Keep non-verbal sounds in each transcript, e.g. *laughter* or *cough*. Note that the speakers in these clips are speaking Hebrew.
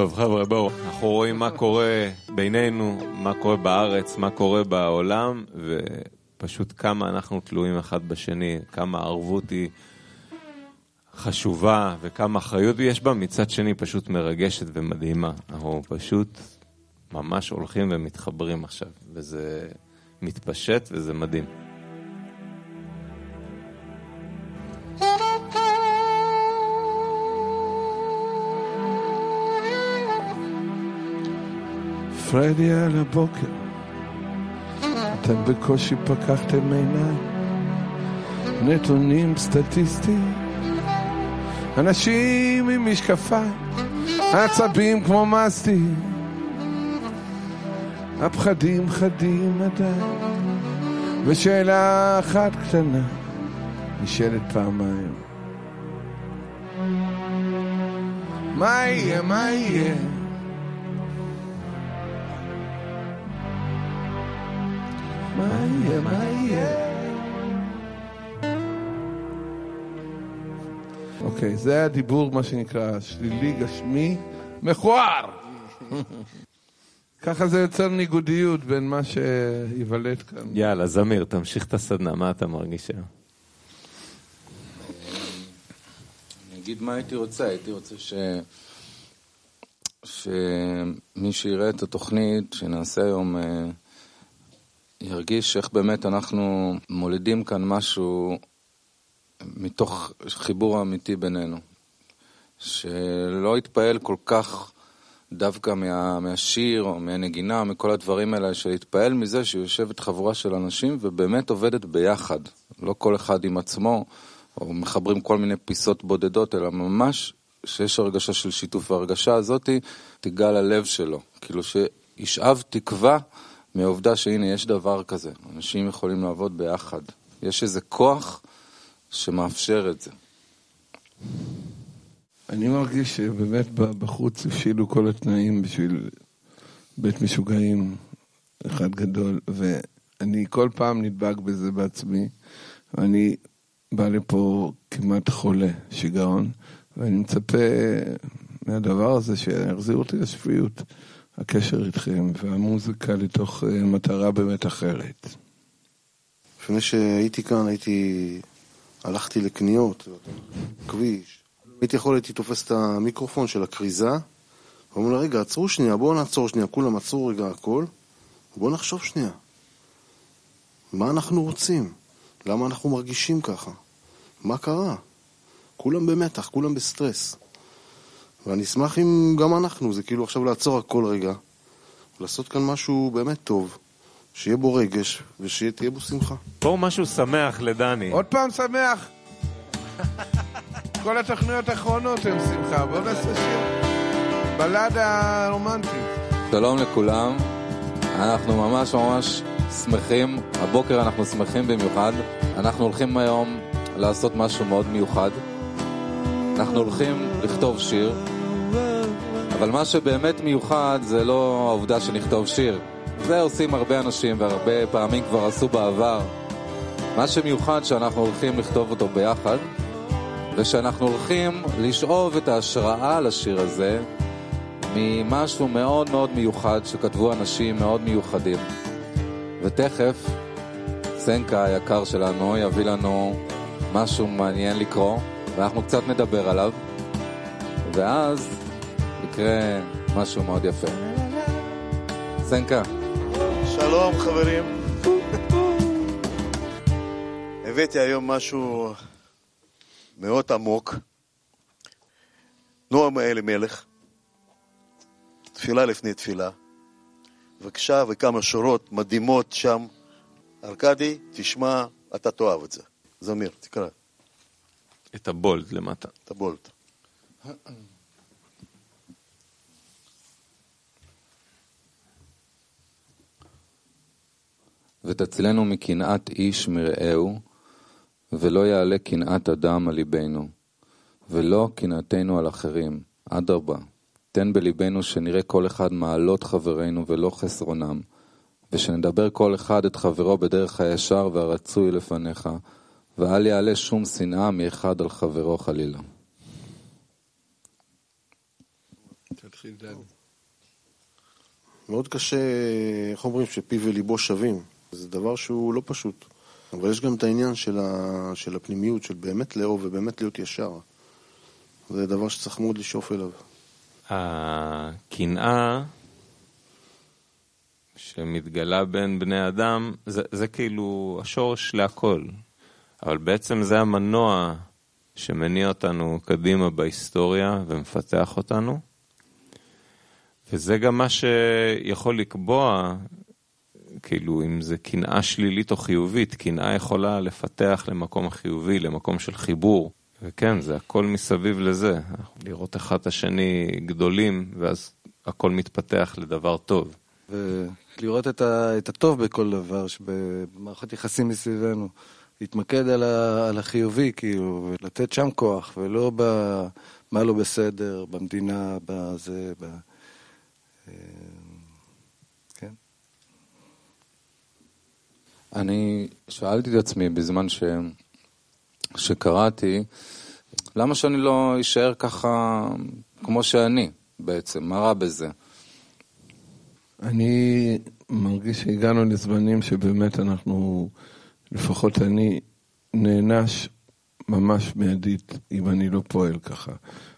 טוב חבר'ה בואו, אנחנו רואים מה קורה בינינו, מה קורה בארץ, מה קורה בעולם, ופשוט כמה אנחנו תלויים אחד בשני, כמה הערבות היא חשובה וכמה אחריות יש בה, מצד שני פשוט מרגשת ומדהימה. אנחנו פשוט ממש הולכים ומתחברים עכשיו, וזה מתפשט וזה מדהים. פרדי על הבוקר, אתם בקושי פקחתם עיניים, נתונים סטטיסטיים, אנשים עם משקפיים, עצבים כמו מסטים, הפחדים חדים עדיין, ושאלה אחת קטנה נשאלת פעמיים. מה יהיה, מה יהיה? מה יהיה, מה יהיה? אוקיי, זה היה דיבור, מה שנקרא, שלילי גשמי, מכוער. ככה זה יוצר ניגודיות בין מה שייוולד כאן. יאללה, זמיר, תמשיך את הסדנה, מה אתה מרגיש היום? אני אגיד מה הייתי רוצה, הייתי רוצה ש... שמי שיראה את התוכנית שנעשה היום אה, ירגיש איך באמת אנחנו מולידים כאן משהו מתוך חיבור אמיתי בינינו. שלא יתפעל כל כך דווקא מה, מהשיר או מהנגינה, מכל הדברים האלה, שיתפעל מזה שיושבת חבורה של אנשים ובאמת עובדת ביחד. לא כל אחד עם עצמו, או מחברים כל מיני פיסות בודדות, אלא ממש שיש הרגשה של שיתוף, וההרגשה הזאת תיגע ללב שלו. כאילו שישאב תקווה מהעובדה שהנה יש דבר כזה, אנשים יכולים לעבוד ביחד. יש איזה כוח שמאפשר את זה. אני מרגיש שבאמת בחוץ הבשילו כל התנאים בשביל בית משוגעים אחד גדול, ואני כל פעם נדבק בזה בעצמי, ואני בא לפה כמעט חולה, שיגעון, ואני מצפה מהדבר הזה שיחזיר אותי לשפיות, הקשר איתכם, והמוזיקה לתוך מטרה באמת אחרת. לפני שהייתי כאן, הייתי... הלכתי לקניות, כביש. הייתי יכול, הייתי תופס את המיקרופון של הכריזה, ואומר לה, רגע, עצרו שנייה, בואו נעצור שנייה, כולם עצרו רגע הכל, בואו נחשוב שנייה. מה אנחנו רוצים? למה אנחנו מרגישים ככה? מה קרה? כולם במתח, כולם בסטרס. ואני אשמח אם גם אנחנו, זה כאילו עכשיו לעצור הכל רגע, ולעשות כאן משהו באמת טוב. שיהיה בו רגש, ושתהיה בו שמחה. בואו משהו שמח לדני. עוד פעם שמח! כל התוכניות האחרונות הן שמחה, בואו נעשה שיר. בלדה רומנטית. שלום לכולם, אנחנו ממש ממש שמחים, הבוקר אנחנו שמחים במיוחד. אנחנו הולכים היום לעשות משהו מאוד מיוחד. אנחנו הולכים לכתוב שיר, אבל מה שבאמת מיוחד זה לא העובדה שנכתוב שיר. זה עושים הרבה אנשים והרבה פעמים כבר עשו בעבר. מה שמיוחד שאנחנו הולכים לכתוב אותו ביחד, ושאנחנו הולכים לשאוב את ההשראה לשיר הזה ממשהו מאוד מאוד מיוחד שכתבו אנשים מאוד מיוחדים. ותכף סנקה היקר שלנו יביא לנו משהו מעניין לקרוא, ואנחנו קצת נדבר עליו, ואז יקרה משהו מאוד יפה. סנקה. שלום חברים. הבאתי היום משהו מאוד עמוק. נועם אלימלך, תפילה לפני תפילה. בבקשה, וכמה שורות מדהימות שם. ארכדי, תשמע, אתה תאהב את זה. זמיר, תקרא. את הבולט למטה. את הבולט. ותצילנו מקנאת איש מרעהו, ולא יעלה קנאת אדם על ליבנו, ולא קנאתנו על אחרים, אדרבה, תן בליבנו שנראה כל אחד מעלות חברינו ולא חסרונם, ושנדבר כל אחד את חברו בדרך הישר והרצוי לפניך, ואל יעלה שום שנאה מאחד על חברו חלילה. מאוד קשה, איך אומרים, שפיו וליבו שווים. זה דבר שהוא לא פשוט. אבל יש גם את העניין של, ה... של הפנימיות, של באמת לאהוב ובאמת להיות ישר. זה דבר שצריך מאוד לשאוף אליו. הקנאה שמתגלה בין בני אדם, זה, זה כאילו השורש להכל. אבל בעצם זה המנוע שמניע אותנו קדימה בהיסטוריה ומפתח אותנו. וזה גם מה שיכול לקבוע, כאילו, אם זה קנאה שלילית או חיובית, קנאה יכולה לפתח למקום חיובי, למקום של חיבור. וכן, זה הכל מסביב לזה. לראות אחד את השני גדולים, ואז הכל מתפתח לדבר טוב. ולראות את, ה, את הטוב בכל דבר שבמערכות יחסים מסביבנו. להתמקד על, ה, על החיובי, כאילו, ולתת שם כוח, ולא במה לא בסדר, במדינה, בזה, ב... אה, כן. אני שאלתי את עצמי בזמן ש... שקראתי, למה שאני לא אשאר ככה כמו שאני בעצם? מה רע בזה? אני מרגיש שהגענו לזמנים שבאמת אנחנו, לפחות אני, נענש ממש מיידית אם אני לא פועל ככה.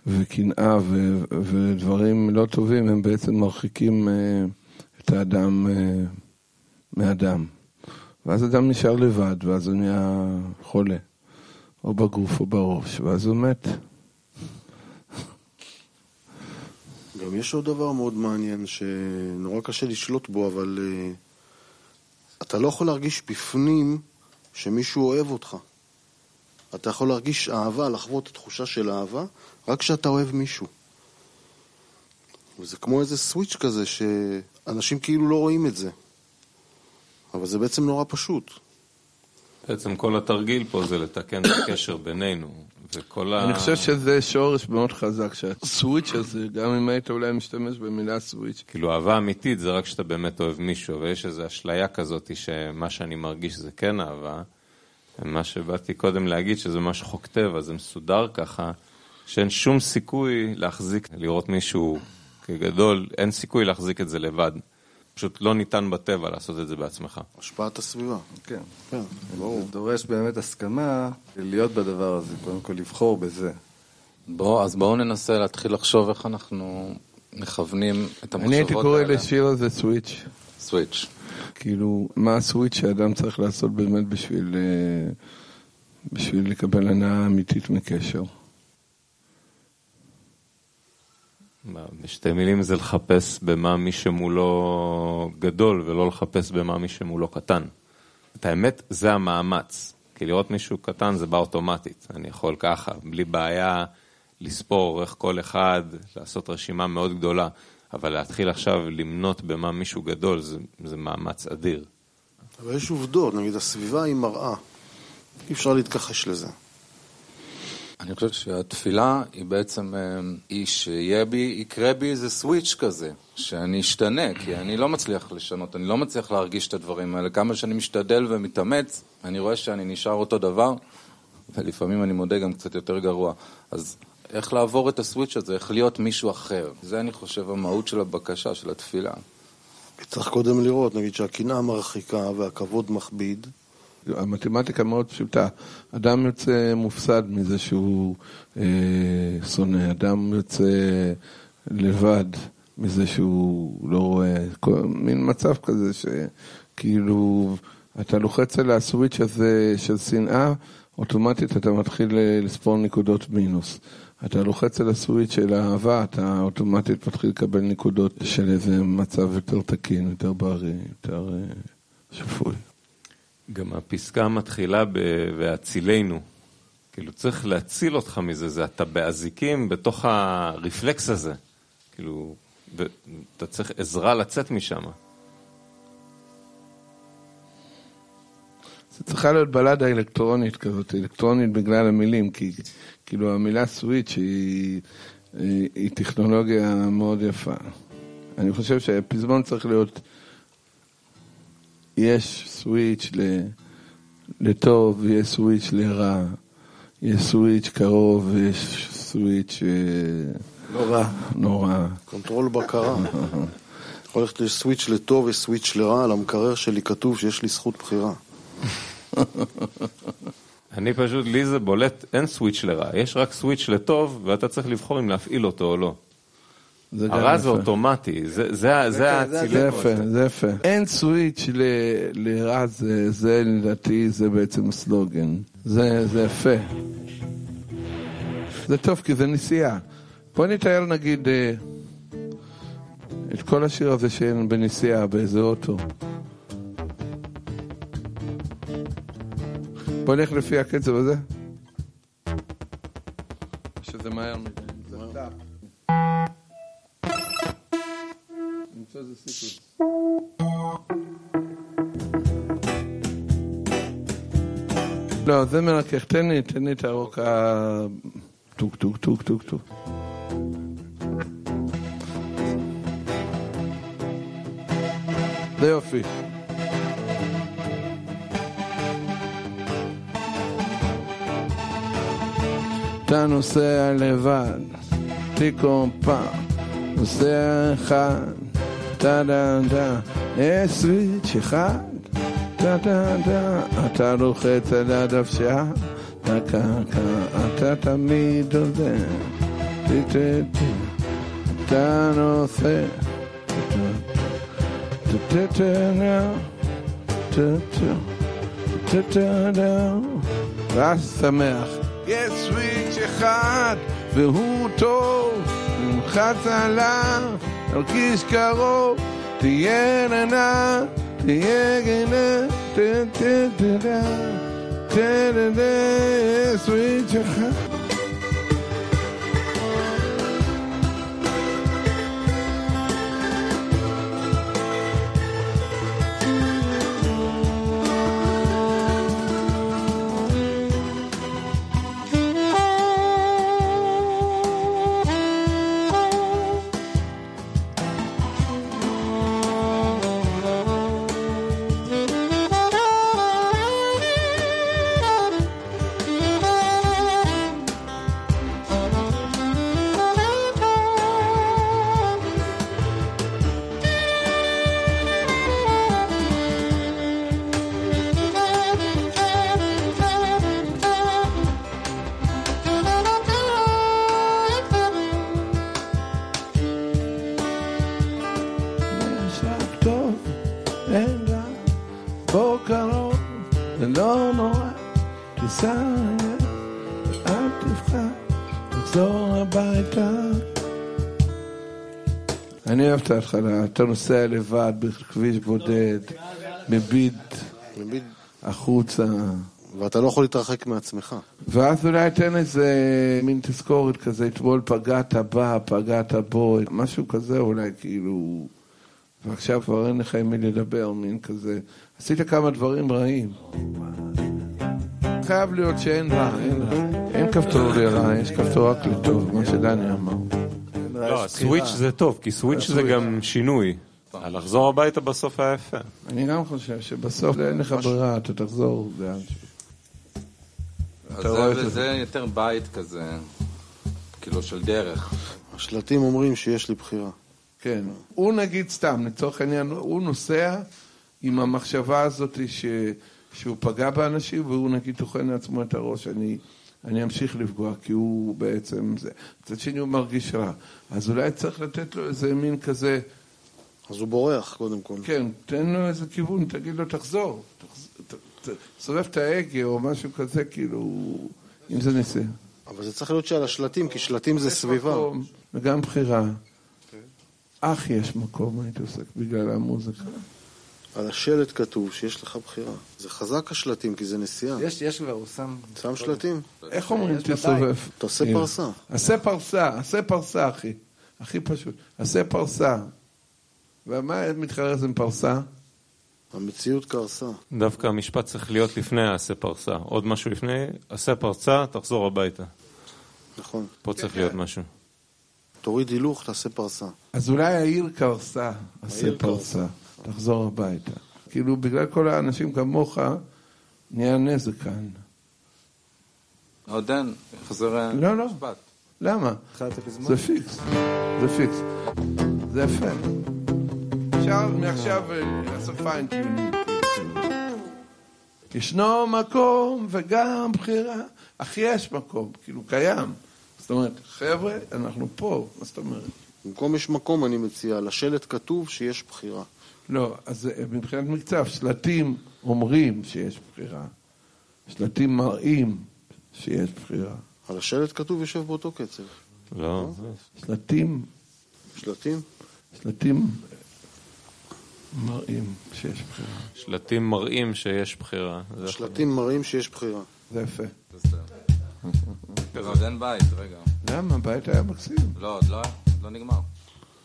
וקנאה ו- ודברים לא טובים הם בעצם מרחיקים uh, את האדם uh, מאדם. ואז אדם נשאר לבד, ואז הוא נהיה חולה. או בגוף או בראש, ואז הוא מת. גם יש עוד דבר מאוד מעניין שנורא קשה לשלוט בו, אבל uh, אתה לא יכול להרגיש בפנים שמישהו אוהב אותך. אתה יכול להרגיש אהבה, לחוות את התחושה של אהבה, רק כשאתה אוהב מישהו. וזה כמו איזה סוויץ' כזה, שאנשים כאילו לא רואים את זה. אבל זה בעצם נורא פשוט. בעצם כל התרגיל פה זה לתקן את הקשר בינינו. אני חושב שזה שורש מאוד חזק, שהסוויץ' הזה, גם אם היית אולי משתמש במילה סוויץ'. כאילו אהבה אמיתית זה רק כשאתה באמת אוהב מישהו, ויש איזו אשליה כזאת שמה שאני מרגיש זה כן אהבה. מה שבאתי קודם להגיד שזה משהו חוק טבע, זה מסודר ככה, שאין שום סיכוי להחזיק, לראות מישהו כגדול, אין סיכוי להחזיק את זה לבד. פשוט לא ניתן בטבע לעשות את זה בעצמך. השפעת הסביבה. כן. כן, ברור. זה דורש באמת הסכמה להיות בדבר הזה, קודם כל לבחור בזה. בוא, אז בואו ננסה להתחיל לחשוב איך אנחנו מכוונים את המחשבות האלה. אני הייתי קורא לשיר הזה סוויץ'. סוויץ'. כאילו, מה הסוויץ' שאדם צריך לעשות באמת בשביל, אה, בשביל לקבל הנאה אמיתית מקשר? בשתי מילים זה לחפש במה מי שמולו גדול, ולא לחפש במה מי שמולו קטן. את האמת, זה המאמץ. כי לראות מישהו קטן זה בא אוטומטית. אני יכול ככה, בלי בעיה, לספור איך כל אחד, לעשות רשימה מאוד גדולה. אבל להתחיל עכשיו למנות במה מישהו גדול, זה, זה מאמץ אדיר. אבל יש עובדות, נגיד הסביבה היא מראה. אי אפשר להתכחש לזה. אני חושב שהתפילה היא בעצם, אה, היא שיהיה בי, יקרה בי איזה סוויץ' כזה, שאני אשתנה, כי אני לא מצליח לשנות, אני לא מצליח להרגיש את הדברים האלה. כמה שאני משתדל ומתאמץ, אני רואה שאני נשאר אותו דבר, ולפעמים אני מודה גם קצת יותר גרוע. אז איך לעבור את הסוויץ' הזה, איך להיות מישהו אחר. זה, אני חושב, המהות של הבקשה, של התפילה. צריך קודם לראות, נגיד שהקנאה מרחיקה והכבוד מכביד. המתמטיקה מאוד פשוטה. אדם יוצא מופסד מזה שהוא אה, שונא, אדם יוצא לבד מזה שהוא לא רואה, כל, מין מצב כזה שכאילו אתה לוחץ על הסוויץ' הזה של שנאה, אוטומטית אתה מתחיל לספור נקודות מינוס. אתה לוחץ על הסוויץ' של האהבה, אתה אוטומטית מתחיל לקבל נקודות של איזה מצב יותר תקין, יותר בריא, יותר אה, שפוי. גם הפסקה מתחילה ב... והצילנו. כאילו צריך להציל אותך מזה, זה אתה באזיקים בתוך הרפלקס הזה. כאילו, ואתה צריך עזרה לצאת משם. זה צריכה להיות בלדה אלקטרונית כזאת, אלקטרונית בגלל המילים, כי כאילו המילה switch היא, היא טכנולוגיה מאוד יפה. אני חושב שהפזמון צריך להיות, יש switch לטוב, יש switch לרע, יש switch קרוב ויש switch... נורא, נורא. control בקרה. יכול ללכת לסוויץ' לטוב וסוויץ' לרע, על המקרר שלי כתוב שיש לי זכות בחירה. *laughs* אני פשוט, לי זה בולט, אין סוויץ' לרע, יש רק סוויץ' לטוב, ואתה צריך לבחור אם להפעיל אותו או לא. הרע זה. אוטומטי, זה- זה ה- זה האצילות. יפה, זה יפה. אין סוויץ' ל- לרע, זה, זה לדעתי, זה בעצם סלוגן. זה, זה יפה. זה טוב, כי זה נסיעה. בוא נתאר נגיד אה, את כל השיר הזה שאין בנסיעה באיזה אוטו. בוא נלך לפי הקצב הזה. שזה מהר מדי. לא, זה מרכך. תן לי, תן לי את הרוק ה... טוק טוק טוק טוק טוק. זה יופי. אתה נוסע לבד, תיקום פעם, נוסע אחד, טה דה דה, עשרית אחד, טה דה דה, אתה לוחץ על הדוושה, טה קקה, אתה תמיד עוזר, טה טה טה, אתה נושא, טה טה טה, טה טה טה דה, רק שמח. יש סוויץ' אחד, והוא טוב, נלחץ עליו. נרגיש קרוב, תהיה ננה, תהיה גנה, תתתתה, תתתה, סוויט שלך. את ההתחלה, אתה נוסע לבד בכביש בודד, מביט מביט, החוצה, ואתה לא יכול להתרחק מעצמך. ואז אולי תן איזה מין תזכורת כזה, אתמול פגעת בה, פגעת בו, משהו כזה אולי כאילו, ועכשיו כבר אין לך עם מי לדבר, מין כזה. עשית כמה דברים רעים. חייב להיות שאין רע, אין רע. אין כפתור לרע, יש כפתור רק לטוב, מה שדני אמר. לא, סוויץ' זה טוב, כי סוויץ' זה גם שינוי. לחזור הביתה בסוף היה יפה. אני גם חושב שבסוף אין לך ברירה, אתה תחזור לאן. זה יותר בית כזה, כאילו של דרך. השלטים אומרים שיש לי בחירה. כן. הוא נגיד סתם, לצורך העניין, הוא נוסע עם המחשבה הזאת ש... שהוא פגע באנשים, והוא נגיד טוחן לעצמו את הראש, אני, אני אמשיך לפגוע, כי הוא בעצם זה. מצד שני הוא מרגיש רע. אז אולי צריך לתת לו איזה מין כזה, אז הוא בורח, קודם כל. כן, תן לו איזה כיוון, תגיד לו תחזור. סובב את ההגה או משהו כזה, כאילו, אם זה ניסה. אבל זה צריך להיות שעל השלטים, כי שלטים זה סביבה. מקום, וגם בחירה. אך יש מקום, הייתי עוסק בגלל המוזיקה. על השלט כתוב שיש לך בחירה. זה חזק השלטים, כי זה נסיעה. יש, יש כבר, הוא שם... שם שלטים, איך אומרים. תסובב? תעשה. פרסה. עשה פרסה, עשה פרסה, אחי. הכי פשוט. עשה פרסה. ומה מתחרז עם פרסה? המציאות קרסה. דווקא המשפט צריך להיות לפני העשה פרסה. עוד משהו לפני, עשה פרסה, תחזור הביתה. נכון. פה צריך להיות משהו. תוריד הילוך, תעשה פרסה. אז אולי העיר קרסה, עשה פרסה. תחזור הביתה. כאילו, בגלל כל האנשים כמוך, נהיה נזק כאן. עוד אין, חוזר לא, לא. משפט. למה? זה fix, זה fix. זה יפה. אפשר מעכשיו אה, לעשות fine-tuning. ישנו מקום וגם בחירה, אך יש מקום, כאילו קיים. זאת אומרת, חבר'ה, אנחנו פה, מה זאת אומרת? במקום יש מקום, אני מציע, לשלט כתוב שיש בחירה. לא, אז אה, מבחינת מקצב, שלטים אומרים שיש בחירה. שלטים מראים שיש בחירה. על השלט כתוב יושב באותו קצב. לא, שלטים, שלטים? שלטים מראים שיש בחירה. שלטים מראים שיש בחירה. שלטים מראים שיש בחירה. זה יפה. עוד אין בית, רגע. למה? הבית היה מקסים. לא, עוד לא, עוד לא נגמר.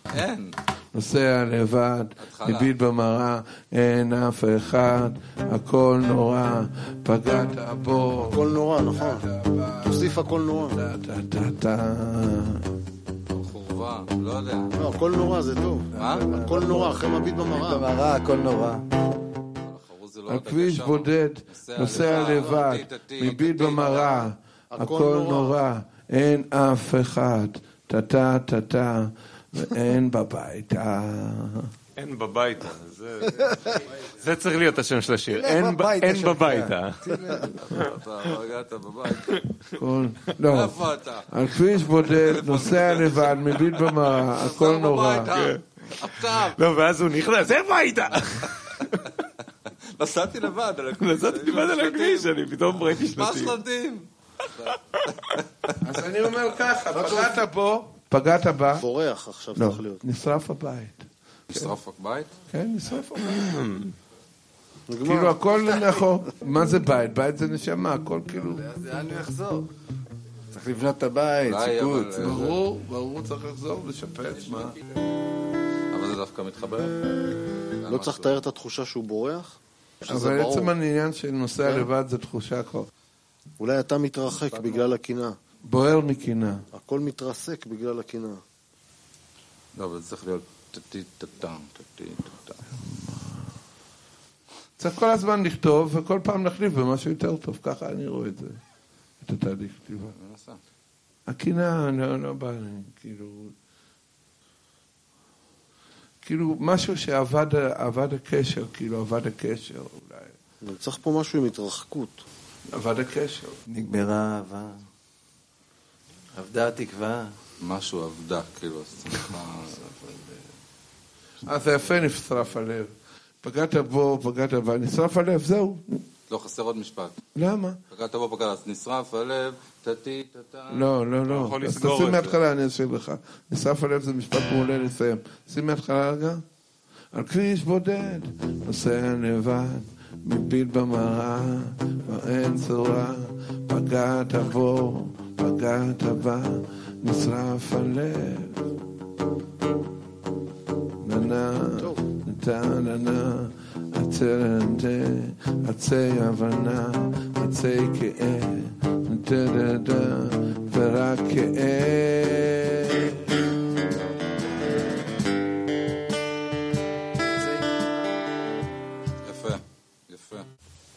אין. נוסע לבד. מביט במראה, אין אף אחד, הכל נורא, פגעת בו. הכל נורא, נכון. תוסיף הכל נורא. טה טה טה טה. חורבה, לא יודע. לא, הכל נורא זה טוב. מה? הכל נורא, אחרי מביט במראה. במראה, הכל נורא. זה לא על כביש. בודד, נוסע לבד, מביט במראה, הכל נורא, אין אף אחד, טה טה טה טה, ואין בבית. אה. אין בביתה, זה- צריך להיות השם של השיר, אין בביתה. בביתה. אתה לא הגעת איפה אתה? על כביש בודד, נוסע לבד, מביט במראה, הכל נורא. לא, ואז הוא נכנס, אין ביתה! נסעתי לבד על הכביש. נסעתי לבד על הכביש, אני פתאום ראיתי מה שלטים. שלטים? אז אני אומר ככה, פגעת בו, פגעת בה, בורח עכשיו לא, צריך להיות. נשרף הבית. נשרף הבית? כן, נשרף הבית. כאילו הכל נכון. מה זה בית? בית זה נשמה, הכל כאילו... אז לאן הוא יחזור? צריך לבנות את הבית, שיפוץ. אבל- ברור, ברור צריך לחזור, לשפץ, מה? אבל זה דווקא מתחבר. לא צריך לתאר את התחושה שהוא בורח? אבל. עצם העניין של נוסע לבד זה תחושה כבר. אולי אתה מתרחק בגלל הקנאה. בוער מקנאה. הכל מתרסק בגלל הקנאה. לא, אבל זה צריך להיות טטי טטם, טטי טטם. צריך כל הזמן לכתוב, וכל פעם להחליף במשהו יותר טוב, ככה אני רואה את זה, את התהליך כתיבה. הקנאה, לא, לא בא לי, כאילו... כאילו, משהו שאבד אבד הקשר, כאילו, אבד הקשר, אולי. צריך פה משהו עם התרחקות. אבד הקשר. נגמרה האהבה. אבדה התקווה. משהו עבדה, כאילו. אז זה יפה נשרף הלב. פגעת בו, פגעת בה, נשרף הלב, זהו. לא, חסר עוד משפט. למה? פגעת בו פגעת, אז נשרף הלב, טטי טטם. לא, לא, לא. אז תשים. מההתחלה, אני אשאיר לך. נשרף הלב זה משפט מעולה לסיים. שים מההתחלה רגע. על כביש בודד, נוסע לבד, מביט במראה, כבר אין צורה, פגעת בו, פגעת בה, נשרף הלב. ננה, נתה ננה, עצי הבנה, עצי כאב, נתה דדה, ורק כאב. יפה, יפה.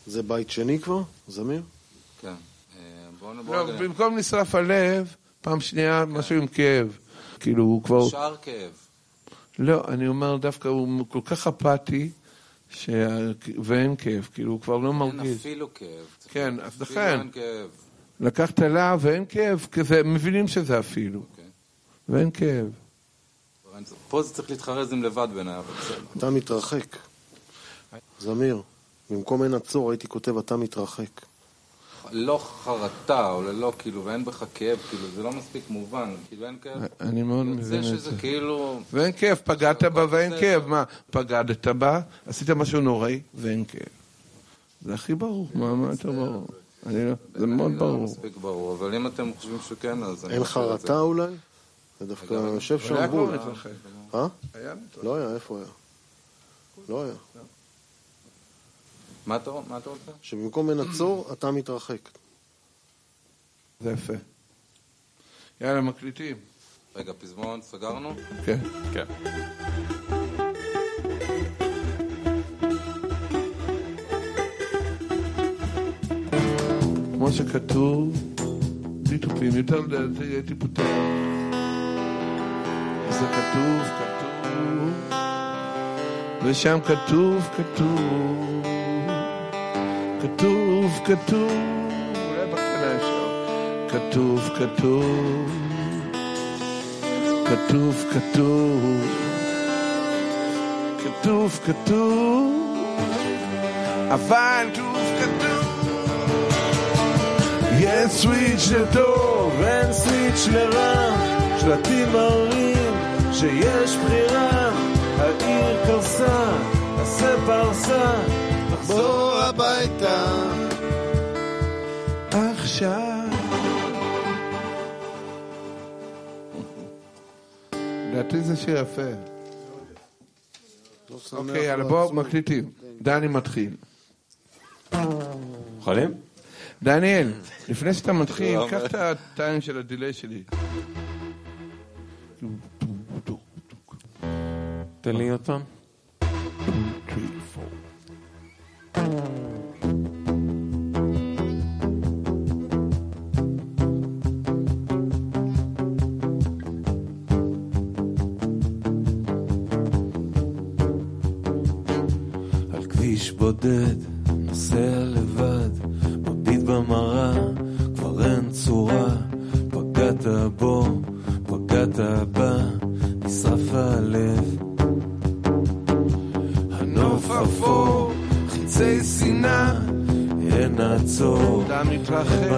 זה בית שני כבר, זמיר? כן. לא. במקום נשרף הלב, פעם שנייה משהו עם כאב. כאילו, הוא כבר... שאר כאב. לא, אני אומר דווקא, הוא כל כך אפאתי, שה... ואין כאב, כאילו, הוא כבר לא אין מרגיש. אפילו כאב. כן, אז לכן, אין כאב. לקחת להב ואין כאב, כזה, מבינים שזה אפילו, אוקיי. ואין כאב. אין- פה זה צריך להתחרז עם לבד בעיניי, אבל בסדר. אתה מתרחק. זמיר, במקום אין עצור הייתי כותב אתה מתרחק. לא חרטה, או ללא, כאילו, ואין בך כאב, כאילו, זה לא מספיק מובן. כאילו, אין כאב. אני מאוד מבין זה את זה. שזה כאילו... ואין כאב, פגעת בה ואין. כאב. מה, פגדת בה, עשית משהו נוראי ואין כאב. זה הכי ברור, מה מה יותר ברור? אני לא, זה מאוד לא ברור. מספיק ברור, אבל אם אתם חושבים שכן, אז... אין זה. חרטה אולי? זה דווקא יושב אבל היה שם כבר. מתרחק. אה? היה. לא היה, איפה היה? לא היה. מה אתה רוצה? שבמקום אין עצור, אתה מתרחק. זה יפה. יאללה, מקליטים. רגע, פזמון, סגרנו? כן. כן. כמו שכתוב בלי תופים, יותר לדעתי הייתי פותח. זה כתוב, כתוב, ושם כתוב, כתוב, כתוב, כתוב, אולי בקטנה אפשר. כתוב, כתוב, כתוב, כתוב, כתוב, כתוב, אבל כתוב, כתוב. יש סוויץ' לטוב, אין סוויץ' לרע, שלטים מראים שיש בחירה, העיר קרסה, עשה פרסה, תחזור הביתה. עכשיו. לדעתי זה שיר יפה. אוקיי, יאללה, בואו מקליטים. דני מתחיל. יכולים? דניאל, לפני שאתה מתחיל, קח את הטיים של הדיליי שלי. תן לי עוד פעם. בודד, נוסע לבד, מביט במראה, כבר אין צורה, פגעת בו, פגעת בה, נשרף הלב. הנוף אפור, חיצי שנאה, אין עצור, אתה מתרחב,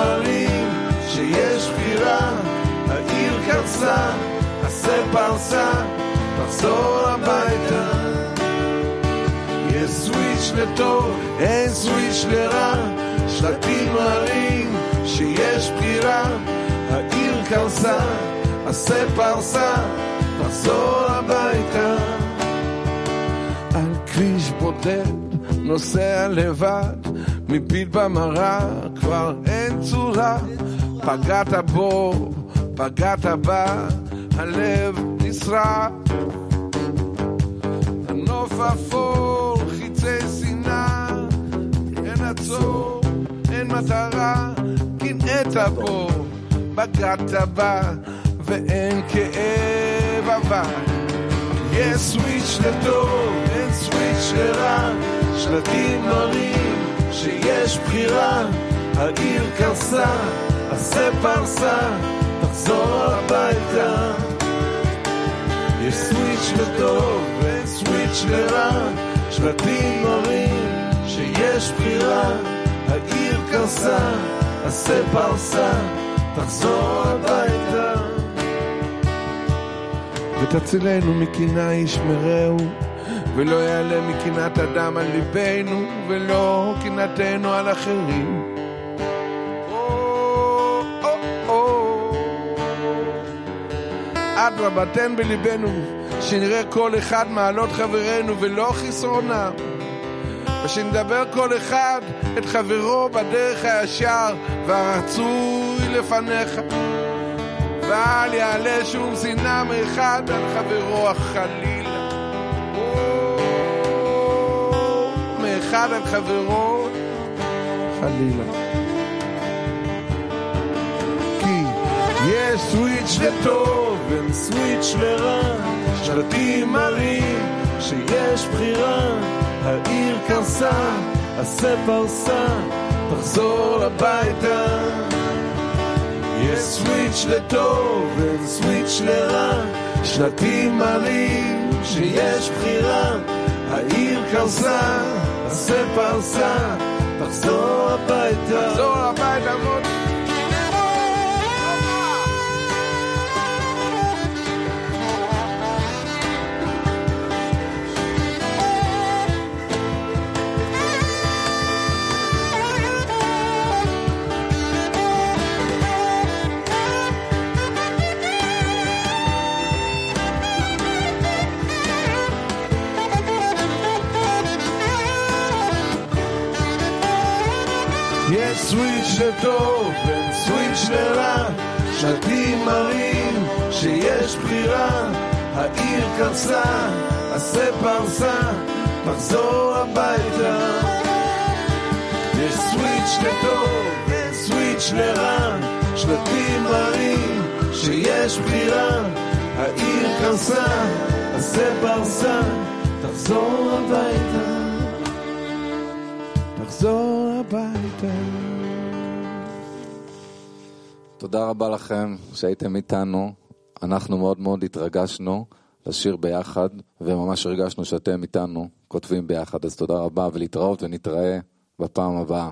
מראים שיש בחירה, העיר קרסה, עשה פרסה, תחזור הביתה. יש סוויץ' לטוב, אין סוויץ' לרע, שלטים מראים שיש בחירה, העיר קרסה, עשה פרסה, תחזור הביתה. על כביש בודד, נוסע לבד, מביט במראה, כבר אין צורה. פגעת בו, פגעת בה, הלב נשרף. הנוף אפור, חיצי שנאה, אין עצור, אין מטרה, קנאת בו, פגעת בה, ואין כאב אבל. יש סוויץ' לטוב, אין סוויץ' לרע, שלטים מראים שיש בחירה, העיר קרסה, עשה פרסה, תחזור הביתה. יש סוויץ' לטוב, אין סוויץ' לרע, שלטים מראים שיש בחירה, העיר קרסה, עשה פרסה, תחזור הביתה. ותצילנו מקינה ישמרהו, ולא יעלה מקנאת אדם על ליבנו, ולא קנאתנו על אחרים. אדרבה, תן בליבנו, שנראה כל אחד מעלות חברינו ולא חסרונם. ושנדבר כל אחד את חברו בדרך הישר והרצוי לפניך. ואל יעלה שום שנאה מאחד על חברו חלילה. מאחד על חברו. חלילה. כי יש סוויץ' לטוב, אין סוויץ' לרע, שלטים מראים שיש בחירה, העיר קרסה, עשה פרסה, תחזור הביתה. יש סוויץ' לטוב, אין סוויץ' לרע, שלטים מראים שיש בחירה, העיר קרסה, עשה פרסה, תחזור הביתה. תחזור הביתה, מוטי. שלטים מראים שיש בחירה, העיר קרסה, עשה פרסה, תחזור הביתה. יש סוויץ' לטוב, סוויץ' לרע, שלטים מראים שיש בחירה, העיר קרסה, עשה פרסה, תחזור הביתה. תחזור הביתה. תודה רבה לכם שהייתם איתנו. אנחנו מאוד מאוד התרגשנו לשיר ביחד, וממש הרגשנו שאתם איתנו כותבים ביחד. אז תודה רבה ולהתראות ונתראה בפעם הבאה.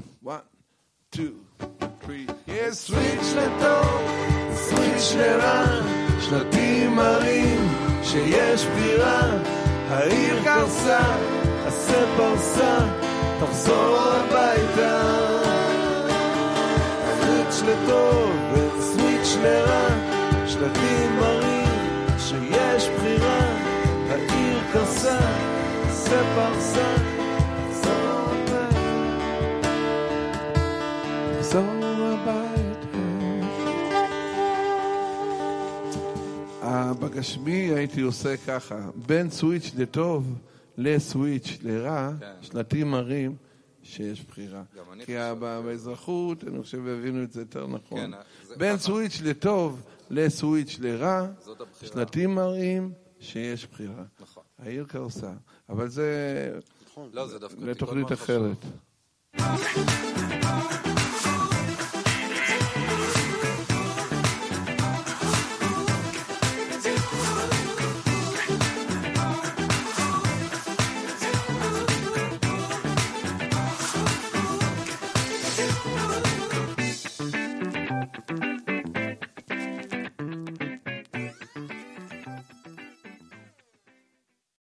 שיש בירה, העיר קרסה, עשה פרסה, תחזור הביתה. סוויץ' לטוב וסוויץ' לרע, שלטים מראים שיש בחירה, העיר קרסה, עשה פרסה, תחזור. תחזור בגשמי הייתי עושה ככה, בין סוויץ' לטוב לסוויץ' לרע, שלטים מראים שיש בחירה. כי באזרחות, אני חושב, הבינו את זה יותר נכון. כן, בין. סוויץ' לטוב לסוויץ' לרע. שלטים מראים שיש בחירה. נכון. העיר קרסה. אבל זה לא, זה דווקא לתוכנית. אחרת.